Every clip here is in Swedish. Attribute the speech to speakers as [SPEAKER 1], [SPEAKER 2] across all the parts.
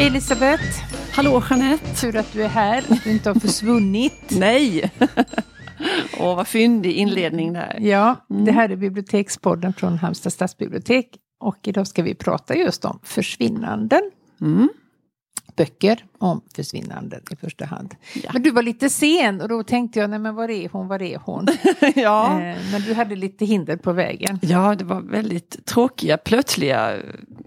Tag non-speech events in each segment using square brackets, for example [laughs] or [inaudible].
[SPEAKER 1] Hej Elisabeth!
[SPEAKER 2] Hallå Jeanette!
[SPEAKER 1] Tur att du är här, att du inte har försvunnit. [laughs]
[SPEAKER 2] Nej! [laughs] Åh, vad fyndig inledning där.
[SPEAKER 1] Ja, mm. det här är Bibliotekspodden från Halmstad stadsbibliotek. Och idag ska vi prata just om försvinnanden. Mm böcker om försvinnanden i första hand. Ja. Men du var lite sen och då tänkte jag, nej men var är hon, var är hon? [laughs] ja. Eh, men du hade lite hinder på vägen.
[SPEAKER 2] Ja, det var väldigt tråkiga, plötsliga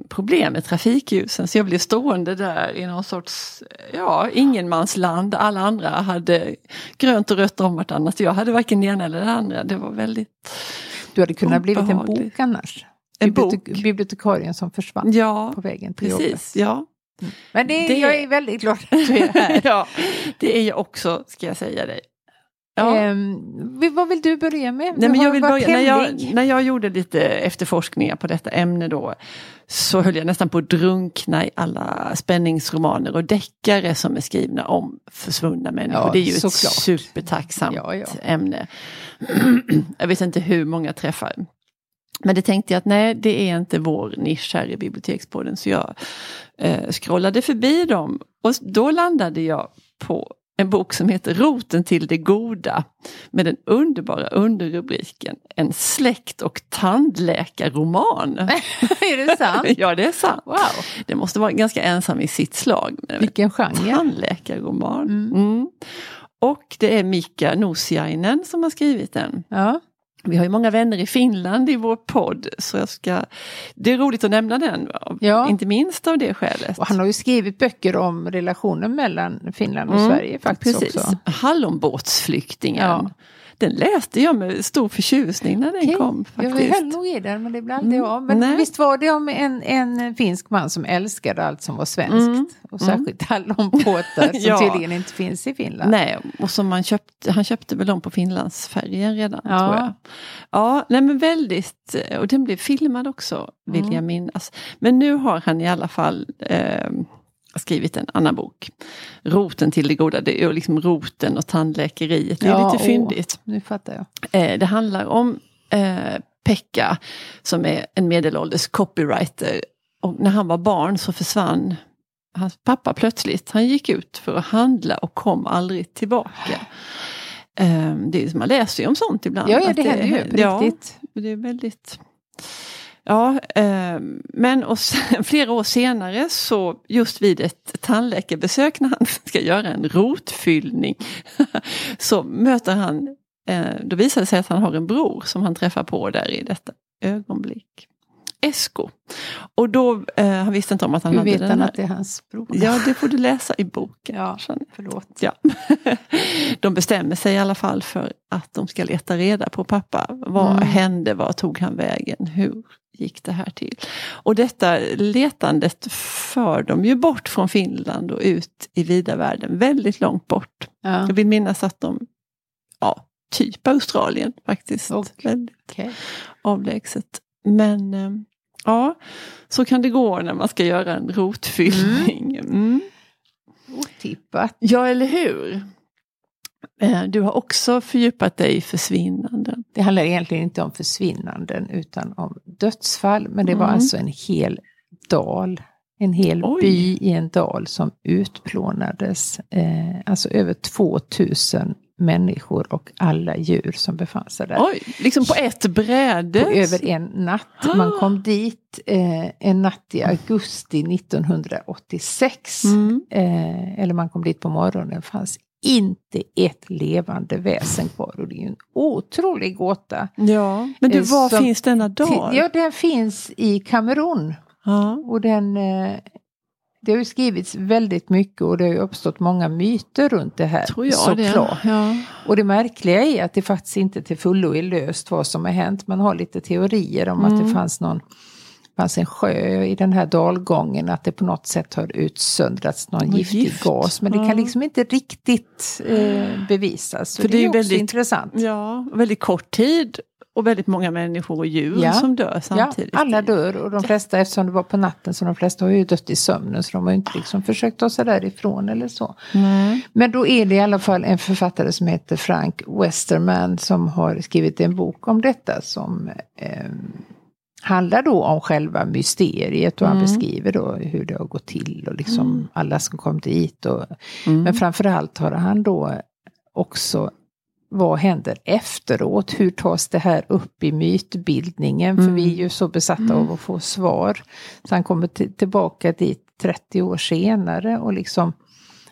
[SPEAKER 2] problem med trafikljusen. Så jag blev stående där i någon sorts, ja, ingenmansland. Alla andra hade grönt och rött om vartannat. Jag hade varken det ena eller det andra. Det var väldigt
[SPEAKER 1] Du hade kunnat blivit en bok annars. En bok? Bibliotekarien som försvann ja, på vägen till
[SPEAKER 2] precis, jobbet. Ja,
[SPEAKER 1] men det, det, jag är väldigt glad att du är här. [laughs]
[SPEAKER 2] ja, det är jag också ska jag säga dig.
[SPEAKER 1] Ja. Um, vad vill du börja med?
[SPEAKER 2] Nej, men jag vill börja, när, jag, när jag gjorde lite efterforskningar på detta ämne då så höll jag nästan på att drunkna i alla spänningsromaner och deckare som är skrivna om försvunna människor. Ja, det är ju ett klart. supertacksamt ja, ja. ämne. [clears throat] jag vet inte hur många träffar men det tänkte jag att nej, det är inte vår nisch här i Bibliotekspodden. Så jag eh, scrollade förbi dem och då landade jag på en bok som heter Roten till det goda med den underbara underrubriken En släkt och tandläkarroman. [laughs]
[SPEAKER 1] är det sant? [laughs]
[SPEAKER 2] ja, det är sant. Wow. Det måste vara ganska ensam i sitt slag.
[SPEAKER 1] Vilken genre?
[SPEAKER 2] Tandläkarroman. Mm. Mm. Och det är Mika Nosiainen som har skrivit den. Ja. Vi har ju många vänner i Finland i vår podd så jag ska, det är roligt att nämna den, ja. inte minst av det skälet.
[SPEAKER 1] Och han har ju skrivit böcker om relationen mellan Finland och mm, Sverige faktiskt precis. också.
[SPEAKER 2] Hallonbåtsflyktingen. Ja. Den läste jag med stor förtjusning när den okay. kom. Faktiskt.
[SPEAKER 1] Jag höll nog i den men det blev aldrig mm. av. Men Nej. visst var det om en, en finsk man som älskade allt som var svenskt. Mm. Och mm. särskilt hallonbåtar [laughs] som ja. tydligen inte finns i Finland.
[SPEAKER 2] Nej, och som man köpte, han köpte väl dem på Finlandsfärjan redan. Ja. tror jag. Ja, nej men väldigt, och den blev filmad också vill mm. jag minnas. Men nu har han i alla fall eh, skrivit en annan bok. Roten till det goda, det är liksom roten och tandläkeriet. Det är ja, lite fyndigt.
[SPEAKER 1] nu fattar jag.
[SPEAKER 2] Eh, det handlar om eh, Pekka som är en medelålders copywriter. Och när han var barn så försvann hans pappa plötsligt. Han gick ut för att handla och kom aldrig tillbaka. Eh, det är, man läser ju om sånt ibland.
[SPEAKER 1] Ja, ja det händer ju på ja, riktigt.
[SPEAKER 2] Det är väldigt Ja, eh, men och sen, [laughs] flera år senare så just vid ett tandläkarbesök när han [laughs] ska göra en rotfyllning [laughs] så möter han, eh, då visar det sig att han har en bror som han träffar på där i detta ögonblick. Esko. Och då, eh, han visste inte om att han
[SPEAKER 1] Hur
[SPEAKER 2] hade
[SPEAKER 1] vet
[SPEAKER 2] den
[SPEAKER 1] han
[SPEAKER 2] här.
[SPEAKER 1] att det är hans bror?
[SPEAKER 2] Ja, det får du läsa i boken.
[SPEAKER 1] Ja, förlåt.
[SPEAKER 2] Ja. De bestämmer sig i alla fall för att de ska leta reda på pappa. Vad mm. hände? Vad tog han vägen? Hur gick det här till? Och detta letandet för dem ju bort från Finland och ut i vida världen, väldigt långt bort. Ja. Jag vill minnas att de, ja, typ Australien faktiskt. Okay. Väldigt okay. avlägset. Men eh, ja, så kan det gå när man ska göra en rotfyllning. Mm. Mm.
[SPEAKER 1] Otippat.
[SPEAKER 2] Ja, eller hur? Eh, du har också fördjupat dig i försvinnanden.
[SPEAKER 1] Det handlar egentligen inte om försvinnanden utan om dödsfall. Men det var mm. alltså en hel dal, en hel Oj. by i en dal som utplånades. Eh, alltså över 2000 människor och alla djur som befann sig där.
[SPEAKER 2] Oj, liksom på ett bräde?
[SPEAKER 1] På över en natt. Man kom dit eh, en natt i augusti 1986. Mm. Eh, eller man kom dit på morgonen. Det fanns inte ett levande väsen kvar. Och det är ju en otrolig gåta.
[SPEAKER 2] Ja, men du, var som, finns denna dal?
[SPEAKER 1] Ja, den finns i Kamerun. Ja. Och den, eh, det har ju skrivits väldigt mycket och det har ju uppstått många myter runt det här.
[SPEAKER 2] Tror jag såklart.
[SPEAKER 1] Det. Ja. Och det märkliga är att det faktiskt inte till fullo är löst vad som har hänt. Man har lite teorier om mm. att det mm. fanns någon fanns en sjö i den här dalgången, att det på något sätt har utsöndrats någon giftig gift. gas. Men det kan liksom inte riktigt eh, bevisas. För det, det är, är väldigt intressant.
[SPEAKER 2] Ja, väldigt kort tid och väldigt många människor och djur ja. som dör samtidigt.
[SPEAKER 1] Ja, alla dör och de flesta, eftersom det var på natten, så de flesta har ju dött i sömnen. Så de har inte liksom försökt ta sig därifrån eller så. Mm. Men då är det i alla fall en författare som heter Frank Westerman som har skrivit en bok om detta som eh, handlar då om själva mysteriet och han mm. beskriver då hur det har gått till och liksom mm. alla som kom dit. Och, mm. Men framförallt har han då också vad händer efteråt? Hur tas det här upp i mytbildningen? För vi är ju så besatta av att få svar. Så han kommer tillbaka dit 30 år senare och liksom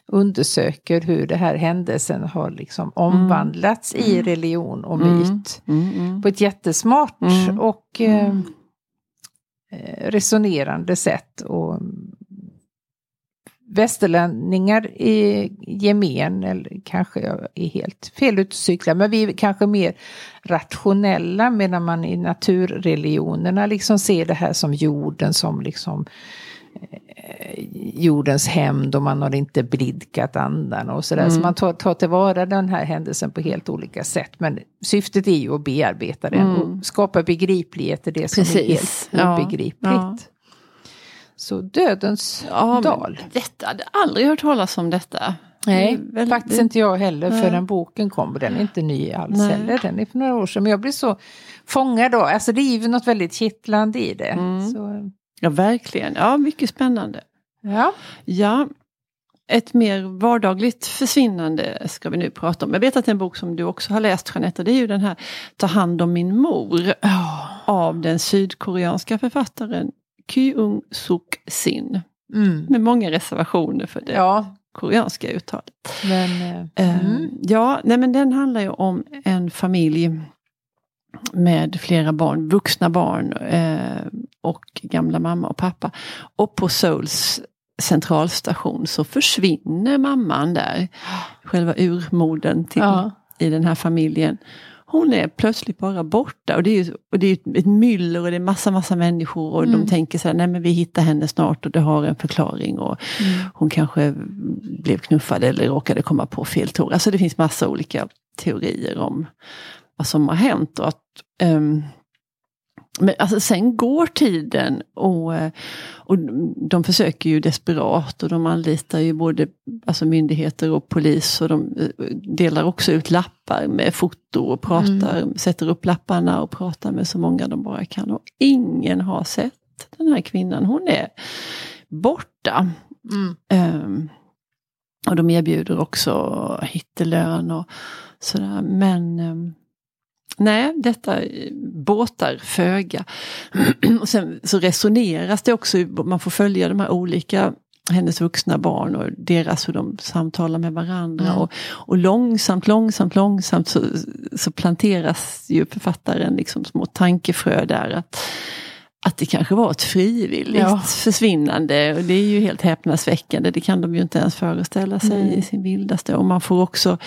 [SPEAKER 1] undersöker hur det här händelsen har liksom omvandlats mm. i religion och myt. Mm. Mm. På ett jättesmart och Eh, Eh, resonerande sätt. Och västerlänningar i gemen, eller kanske jag är helt fel ute cyklar, men vi är kanske mer rationella medan man i naturreligionerna liksom ser det här som jorden som liksom Eh, jordens hämnd och man har inte blidkat andarna och sådär. Mm. Så man tar, tar tillvara den här händelsen på helt olika sätt. Men syftet är ju att bearbeta den mm. och skapa begriplighet i det som Precis. är helt ja. obegripligt. Ja. Så dödens ja, dal.
[SPEAKER 2] Detta hade aldrig hört talas om detta.
[SPEAKER 1] Nej, väl, faktiskt inte jag heller för den boken kom. Den är inte ny alls Nej. heller. Den är för några år sedan. Men jag blir så fångad då. Alltså det är ju något väldigt kittlande i det. Mm. Så,
[SPEAKER 2] Ja, verkligen. Ja, mycket spännande.
[SPEAKER 1] Ja.
[SPEAKER 2] Ja, ett mer vardagligt försvinnande ska vi nu prata om. Jag vet att en bok som du också har läst Jeanette, det är ju den här Ta hand om min mor. Oh. Av den sydkoreanska författaren Kyung Suk Sin. Mm. Med många reservationer för det ja. koreanska uttalet. Men, uh, mm. Ja, nej men den handlar ju om en familj med flera barn, vuxna barn eh, och gamla mamma och pappa. Och på Souls centralstation så försvinner mamman där. Själva urmoden till, ja. i den här familjen. Hon är plötsligt bara borta och det är, och det är ett myller och det är massa massa människor och mm. de tänker så här, nej men vi hittar henne snart och det har en förklaring och mm. hon kanske blev knuffad eller råkade komma på fel tåg. Alltså det finns massa olika teorier om vad som har hänt och att um, men alltså sen går tiden och, eh, och de försöker ju desperat och de anlitar ju både alltså myndigheter och polis och de eh, delar också ut lappar med foto och pratar, mm. sätter upp lapparna och pratar med så många de bara kan. Och ingen har sett den här kvinnan, hon är borta. Mm. Um, och de erbjuder också hittelön och sådär men um, Nej, detta båtar föga. [clears throat] och sen så resoneras det också, man får följa de här olika hennes vuxna barn och deras hur de samtalar med varandra. Mm. Och, och långsamt, långsamt, långsamt så, så planteras ju författaren liksom små tankefrö där. Att, att det kanske var ett frivilligt ja. försvinnande. Och det är ju helt häpnadsväckande. Det kan de ju inte ens föreställa sig mm. i sin vildaste. Och man får också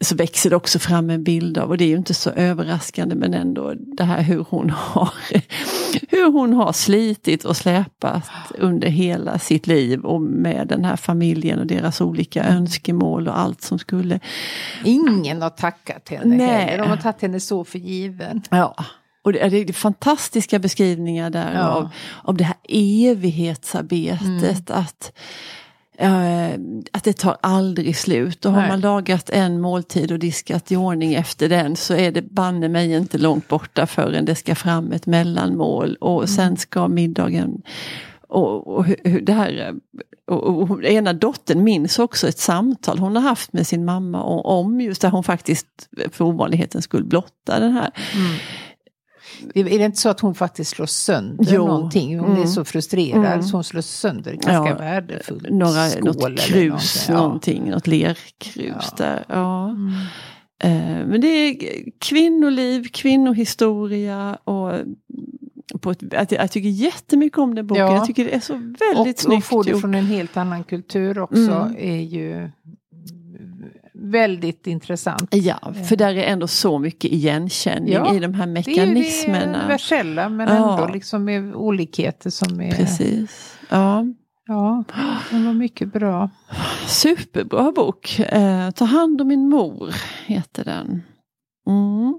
[SPEAKER 2] så växer det också fram en bild av, och det är ju inte så överraskande men ändå det här hur hon har, [laughs] hur hon har slitit och släpat under hela sitt liv och med den här familjen och deras olika önskemål och allt som skulle.
[SPEAKER 1] Ingen har tackat henne Nej. heller, de har tagit henne så för given.
[SPEAKER 2] Ja. Och det är fantastiska beskrivningar där ja. av, av det här evighetsarbetet. Mm. att Uh, att det tar aldrig slut. Och har man lagat en måltid och diskat i ordning efter den så är det banne mig inte långt borta förrän det ska fram ett mellanmål och mm. sen ska middagen och, och, hur det här, och, och, ena dottern minns också ett samtal hon har haft med sin mamma om just där hon faktiskt för ovanlighetens skull blotta den här mm
[SPEAKER 1] är det inte så att hon faktiskt slår sönder jo. någonting? Hon mm. är så frustrerad mm. så hon slår sönder ganska ja, värdefullt
[SPEAKER 2] några, skål något krus, eller någonting. någonting, något lerkrus ja. där. Ja. Mm. Uh, men det är kvinnoliv, kvinnohistoria och på ett, jag tycker jättemycket om den boken. Ja. Jag tycker det är så väldigt och, snyggt
[SPEAKER 1] Och få det från en helt annan kultur också mm. är ju väldigt intressant.
[SPEAKER 2] Ja, för där är ändå så mycket igenkänning ja, i de här mekanismerna. Det är
[SPEAKER 1] universella men ja. ändå liksom med olikheter som är...
[SPEAKER 2] Precis. Ja.
[SPEAKER 1] Ja, den var mycket bra.
[SPEAKER 2] Superbra bok. Eh, Ta hand om min mor heter den. Mm.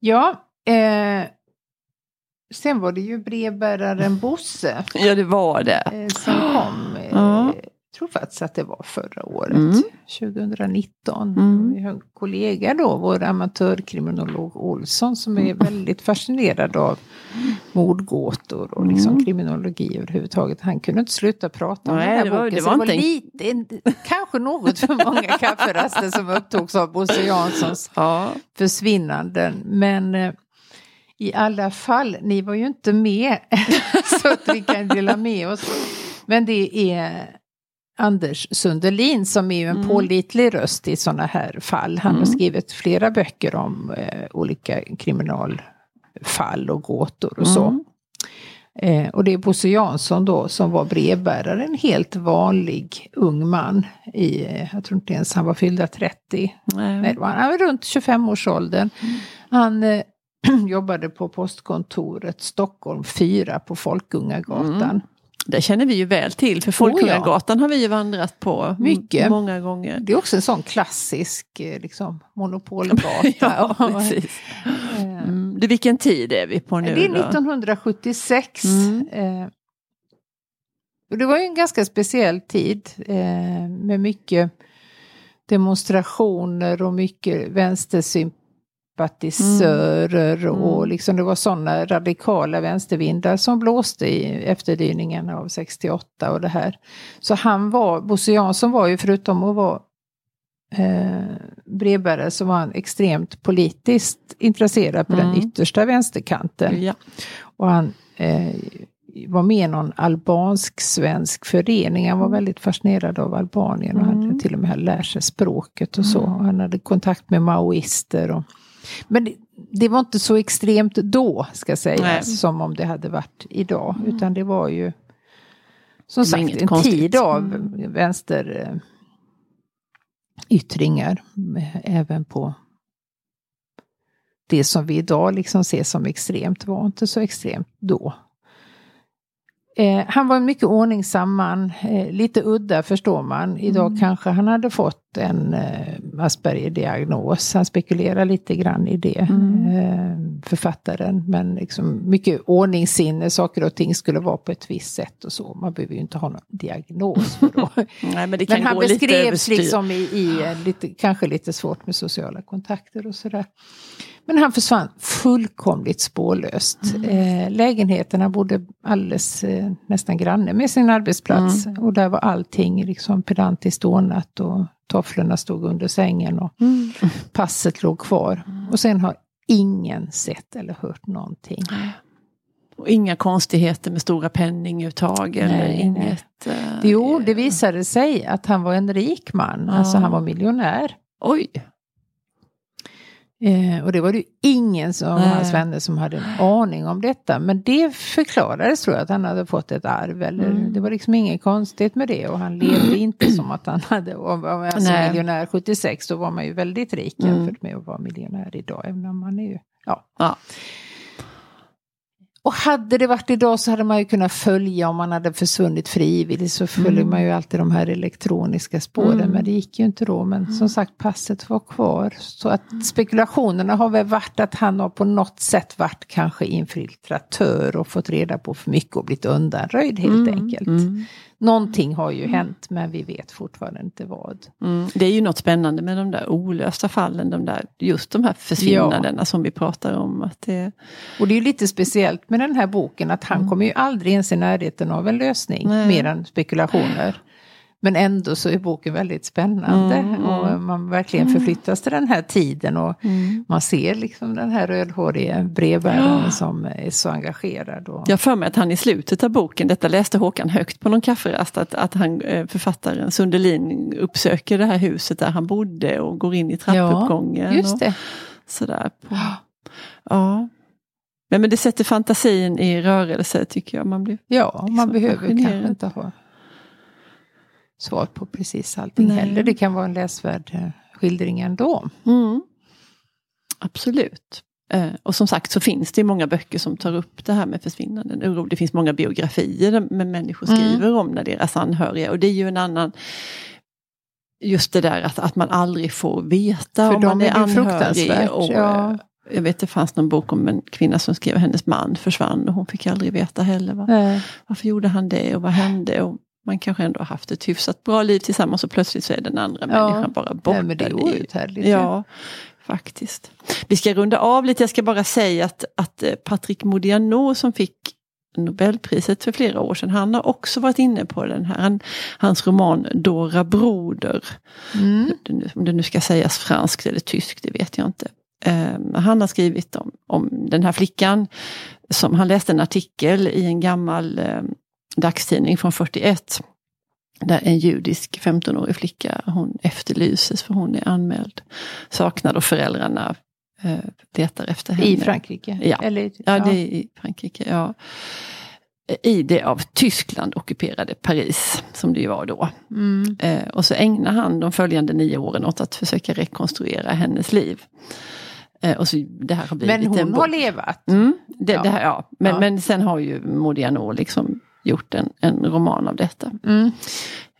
[SPEAKER 1] Ja, eh, sen var det ju brevbäraren Bosse.
[SPEAKER 2] Ja, det var det.
[SPEAKER 1] Eh, som kom. Eh, ja tror faktiskt att det var förra året, mm. 2019. Mm. Vi har en kollega då, vår amatörkriminolog Olsson, som är mm. väldigt fascinerad av mordgåtor och liksom mm. kriminologi överhuvudtaget. Han kunde inte sluta prata om
[SPEAKER 2] Nej,
[SPEAKER 1] den här
[SPEAKER 2] det var,
[SPEAKER 1] boken.
[SPEAKER 2] Det var,
[SPEAKER 1] det var lite, kanske något för många [laughs] kafferaster som upptogs av Bosse Janssons ja. försvinnanden. Men eh, i alla fall, ni var ju inte med [laughs] så att vi kan dela med oss. Men det är Anders Sundelin som är ju en mm. pålitlig röst i sådana här fall. Han mm. har skrivit flera böcker om eh, olika kriminalfall och gåtor och mm. så. Eh, och det är Bosse Jansson då som var brevbärare, en helt vanlig ung man. I, eh, jag tror inte ens han var fyllda 30. Nej. var, han var runt 25-årsåldern. Mm. Han eh, [clears throat] jobbade på postkontoret Stockholm 4 på Folkungagatan.
[SPEAKER 2] Det känner vi ju väl till för Folkungagatan oh ja. har vi ju vandrat på Mycket. många gånger.
[SPEAKER 1] Det är också en sån klassisk eh, liksom, monopolgata. [laughs] ja, precis.
[SPEAKER 2] Mm. Du, vilken tid är vi på nu?
[SPEAKER 1] Det är 1976. Mm. Eh, det var ju en ganska speciell tid eh, med mycket demonstrationer och mycket vänstersympati sympatisörer mm. och liksom det var sådana radikala vänstervindar som blåste i efterdyningarna av 68 och det här. Så han var, Bosse Jansson var ju förutom att vara eh, brevbärare så var han extremt politiskt intresserad på mm. den yttersta vänsterkanten. Ja. Och han eh, var med i någon albansk-svensk förening. Han var mm. väldigt fascinerad av Albanien och mm. hade till och med lärt sig språket och så. Mm. han hade kontakt med maoister. Och, men det, det, var inte så extremt då, ska sägas, som om det hade varit idag. Mm. Utan det var ju som var sagt en konstigt. tid av mm. vänsteryttringar. Även på det som vi idag liksom ser som extremt var inte så extremt då. Eh, han var en mycket ordningsam man, eh, lite udda förstår man. Idag mm. kanske han hade fått en eh, Asperger-diagnos. Han spekulerar lite grann i det, mm. eh, författaren. Men liksom mycket ordningssinne, saker och ting skulle vara på ett visst sätt och så. Man behöver ju inte ha någon diagnos för då. [laughs]
[SPEAKER 2] Nej, men,
[SPEAKER 1] men han beskrevs liksom i, i lite, kanske lite svårt med sociala kontakter och sådär. Men han försvann fullkomligt spårlöst. Mm. Eh, lägenheterna bodde alldeles eh, nästan granne med sin arbetsplats. Mm. Och där var allting liksom pedantiskt ordnat och tofflorna stod under sängen och mm. passet låg kvar. Mm. Och sen har ingen sett eller hört någonting.
[SPEAKER 2] Och inga konstigheter med stora penninguttag eller nej, inget? Nej.
[SPEAKER 1] Uh, jo, det visade sig att han var en rik man. Uh. Alltså han var miljonär.
[SPEAKER 2] Oj!
[SPEAKER 1] Eh, och det var det ingen av hans vänner som hade en aning om detta. Men det förklarades tror jag att han hade fått ett arv. Eller, mm. Det var liksom inget konstigt med det och han levde [clears throat] inte som att han hade, och var alltså miljonär 76 då var man ju väldigt rik mm. jämfört med att vara miljonär idag. Även om man är ju, ja. ja. Och hade det varit idag så hade man ju kunnat följa om man hade försvunnit frivilligt så följer mm. man ju alltid de här elektroniska spåren. Mm. Men det gick ju inte då. Men mm. som sagt passet var kvar. Så att spekulationerna har väl varit att han har på något sätt varit kanske infiltratör och fått reda på för mycket och blivit undanröjd helt mm. enkelt. Någonting har ju hänt men vi vet fortfarande inte vad.
[SPEAKER 2] Mm. Det är ju något spännande med de där olösta fallen, de där, just de här försvinnandena ja. som vi pratar om. Att det...
[SPEAKER 1] Och det är ju lite speciellt med den här boken att han mm. kommer ju aldrig ens i närheten av en lösning, Nej. mer än spekulationer. Men ändå så är boken väldigt spännande mm, och man verkligen mm. förflyttas till den här tiden och mm. man ser liksom den här rödhåriga brevbäraren ja. som är så engagerad. Och...
[SPEAKER 2] Jag för mig att han i slutet av boken, detta läste Håkan högt på någon kafferast, att, att han, eh, författaren Sundelin uppsöker det här huset där han bodde och går in i trappuppgången.
[SPEAKER 1] Ja, just det. Och
[SPEAKER 2] sådär. På, ja. Men, men det sätter fantasin i rörelse tycker jag. Man blir
[SPEAKER 1] ja, man behöver kanske inte ha svar på precis allting Nej. heller. Det kan vara en läsvärd eh, skildring ändå.
[SPEAKER 2] Mm. Absolut. Eh, och som sagt så finns det många böcker som tar upp det här med försvinnanden. Det finns många biografier med människor mm. skriver mm. om när deras anhöriga och det är ju en annan Just det där att, att man aldrig får veta
[SPEAKER 1] För
[SPEAKER 2] om man är, är
[SPEAKER 1] anhörig. Och, ja.
[SPEAKER 2] Eh, jag vet det fanns någon bok om en kvinna som skrev att hennes man försvann och hon fick aldrig veta heller. Va? Varför gjorde han det och vad hände? Och man kanske ändå har haft ett hyfsat bra liv tillsammans och plötsligt så är den andra ja. människan bara borta.
[SPEAKER 1] Nej, det är outhärdligt.
[SPEAKER 2] Ja, faktiskt. Vi ska runda av lite, jag ska bara säga att, att eh, Patrick Modiano som fick Nobelpriset för flera år sedan. Han har också varit inne på den här, han, hans roman Dora Broder. Mm. Om det nu ska sägas franskt eller tyskt, det vet jag inte. Um, han har skrivit om, om den här flickan. Som, han läste en artikel i en gammal um, dagstidning från 41. Där en judisk 15-årig flicka, hon efterlyses för hon är anmäld saknad och föräldrarna eh, letar efter henne.
[SPEAKER 1] I Frankrike?
[SPEAKER 2] Ja, Eller, ja. ja det är i Frankrike. Ja. I det av Tyskland ockuperade Paris, som det ju var då. Mm. Eh, och så ägnar han de följande nio åren åt att försöka rekonstruera hennes liv. Eh, och så, det här har
[SPEAKER 1] blivit men hon har levat?
[SPEAKER 2] Mm, det, ja. Det här, ja. Men, ja. men sen har ju Modiano liksom gjort en, en roman av detta. Mm.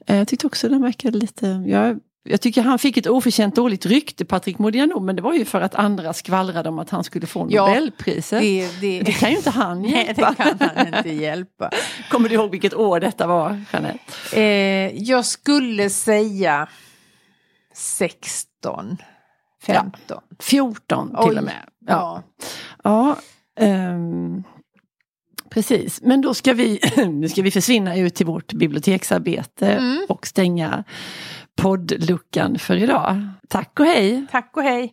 [SPEAKER 2] Eh, jag tyckte också den verkade lite, jag jag tycker han fick ett oförtjänt dåligt rykte, Patrik Modiano, men det var ju för att andra skvallrade om att han skulle få Nobelpriset. Ja, det, det... det kan ju inte han hjälpa. [laughs]
[SPEAKER 1] Nej, det kan han inte hjälpa. [laughs]
[SPEAKER 2] Kommer du ihåg vilket år detta var, Jeanette?
[SPEAKER 1] Eh, jag skulle säga 16, 15. Ja,
[SPEAKER 2] 14 till Oj, och med. Ja. ja. Um, precis, men då ska vi, [clears throat] nu ska vi försvinna ut till vårt biblioteksarbete mm. och stänga poddluckan för idag. Tack och hej!
[SPEAKER 1] Tack och hej!